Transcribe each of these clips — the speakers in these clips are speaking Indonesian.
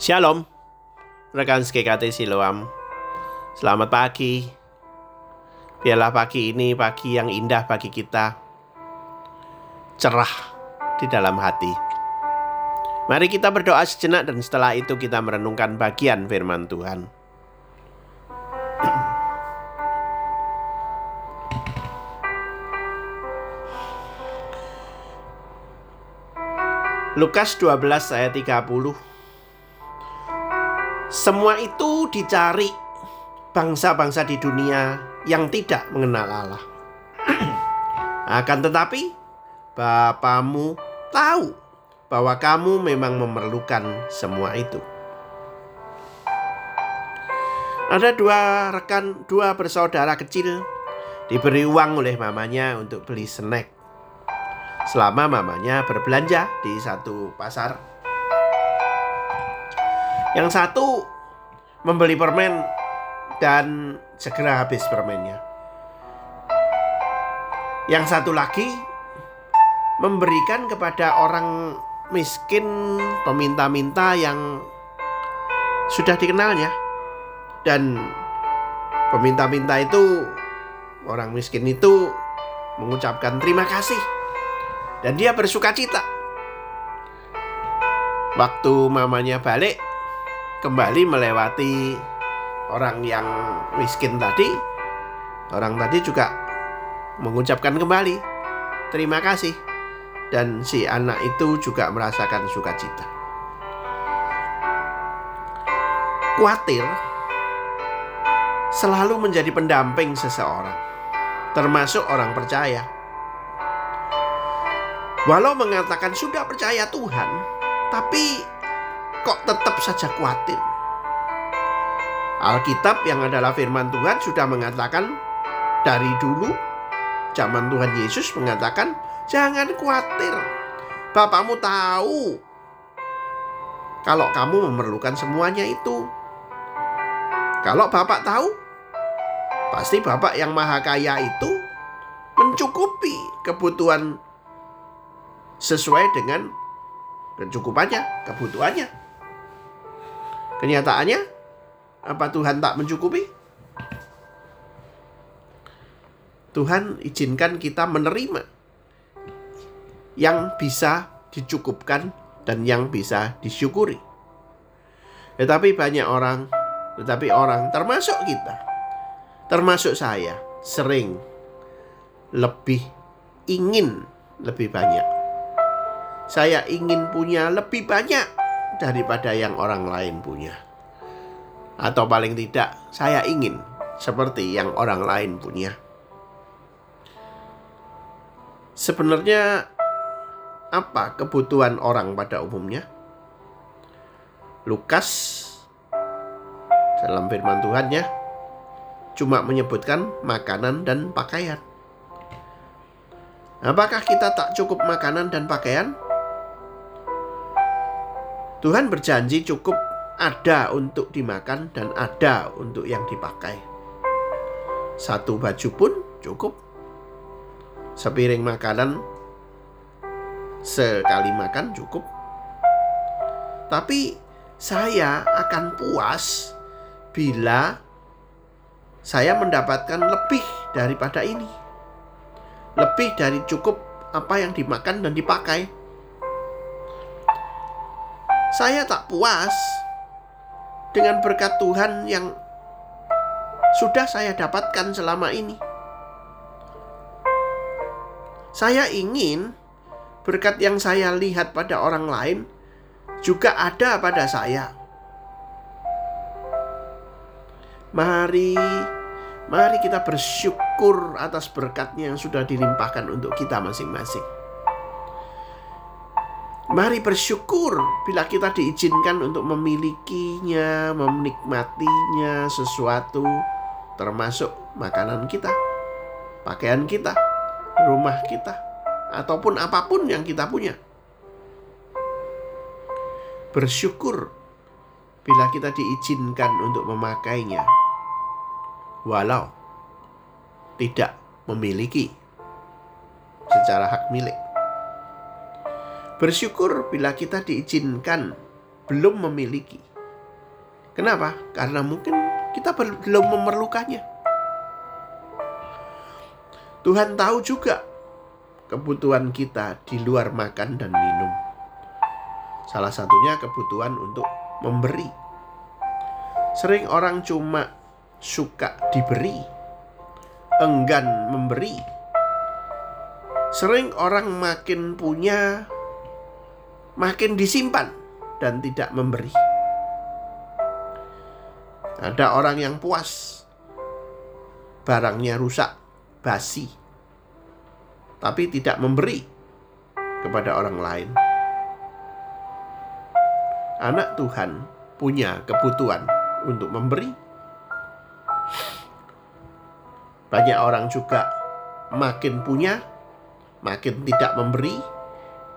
Shalom, rekan SKKT Siloam. Selamat pagi. Biarlah pagi ini pagi yang indah bagi kita. Cerah di dalam hati. Mari kita berdoa sejenak dan setelah itu kita merenungkan bagian firman Tuhan. Lukas 12 ayat 30 semua itu dicari bangsa-bangsa di dunia yang tidak mengenal Allah. Akan tetapi, Bapamu tahu bahwa kamu memang memerlukan semua itu. Ada dua rekan, dua bersaudara kecil diberi uang oleh mamanya untuk beli snack. Selama mamanya berbelanja di satu pasar yang satu membeli permen dan segera habis permennya. Yang satu lagi memberikan kepada orang miskin peminta-minta yang sudah dikenalnya. Dan peminta-minta itu orang miskin itu mengucapkan terima kasih dan dia bersuka cita. Waktu mamanya balik, kembali melewati orang yang miskin tadi, orang tadi juga mengucapkan kembali terima kasih dan si anak itu juga merasakan sukacita. Kuatir selalu menjadi pendamping seseorang, termasuk orang percaya. Walau mengatakan sudah percaya Tuhan, tapi kok tetap saja khawatir? Alkitab yang adalah firman Tuhan sudah mengatakan dari dulu zaman Tuhan Yesus mengatakan jangan khawatir. Bapamu tahu kalau kamu memerlukan semuanya itu. Kalau Bapak tahu, pasti Bapak yang maha kaya itu mencukupi kebutuhan sesuai dengan kecukupannya, kebutuhannya. Kenyataannya, apa Tuhan tak mencukupi? Tuhan izinkan kita menerima yang bisa dicukupkan dan yang bisa disyukuri. Tetapi banyak orang, tetapi orang termasuk kita, termasuk saya, sering lebih ingin lebih banyak. Saya ingin punya lebih banyak daripada yang orang lain punya. Atau paling tidak, saya ingin seperti yang orang lain punya. Sebenarnya apa kebutuhan orang pada umumnya? Lukas dalam firman Tuhan ya cuma menyebutkan makanan dan pakaian. Apakah kita tak cukup makanan dan pakaian? Tuhan berjanji cukup ada untuk dimakan dan ada untuk yang dipakai. Satu baju pun cukup. Sepiring makanan sekali makan cukup. Tapi saya akan puas bila saya mendapatkan lebih daripada ini. Lebih dari cukup apa yang dimakan dan dipakai. Saya tak puas dengan berkat Tuhan yang sudah saya dapatkan selama ini. Saya ingin berkat yang saya lihat pada orang lain juga ada pada saya. Mari, mari kita bersyukur atas berkatnya yang sudah dilimpahkan untuk kita masing-masing. Mari bersyukur bila kita diizinkan untuk memilikinya, menikmatinya sesuatu, termasuk makanan kita, pakaian kita, rumah kita, ataupun apa pun yang kita punya. Bersyukur bila kita diizinkan untuk memakainya, walau tidak memiliki secara hak milik. Bersyukur bila kita diizinkan belum memiliki Kenapa? Karena mungkin kita belum memerlukannya. Tuhan tahu juga kebutuhan kita di luar makan dan minum. Salah satunya kebutuhan untuk memberi. Sering orang cuma suka diberi, enggan memberi. Sering orang makin punya, makin disimpan dan tidak memberi. Ada orang yang puas, barangnya rusak, basi, tapi tidak memberi kepada orang lain. Anak Tuhan punya kebutuhan untuk memberi. Banyak orang juga makin punya, makin tidak memberi,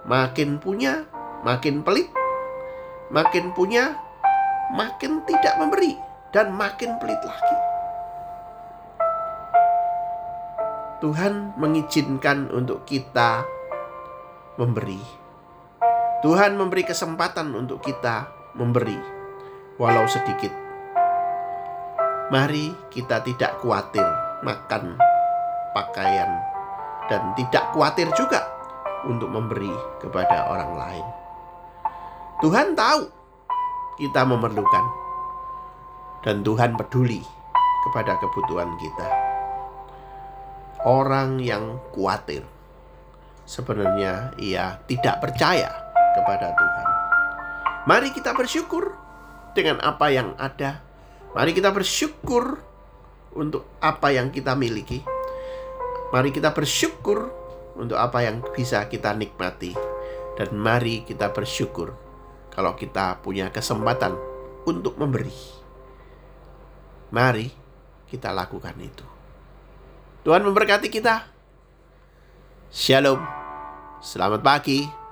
makin punya, makin pelit, makin punya, makin tidak memberi dan makin pelit lagi. Tuhan mengizinkan untuk kita memberi. Tuhan memberi kesempatan untuk kita memberi, walau sedikit. Mari kita tidak khawatir makan, pakaian, dan tidak khawatir juga untuk memberi kepada orang lain. Tuhan tahu kita memerlukan dan Tuhan peduli kepada kebutuhan kita. Orang yang khawatir sebenarnya ia tidak percaya kepada Tuhan. Mari kita bersyukur dengan apa yang ada. Mari kita bersyukur untuk apa yang kita miliki. Mari kita bersyukur untuk apa yang bisa kita nikmati. Dan mari kita bersyukur kalau kita punya kesempatan untuk memberi. Mari kita lakukan itu. Tuhan memberkati kita. Shalom. Selamat pagi.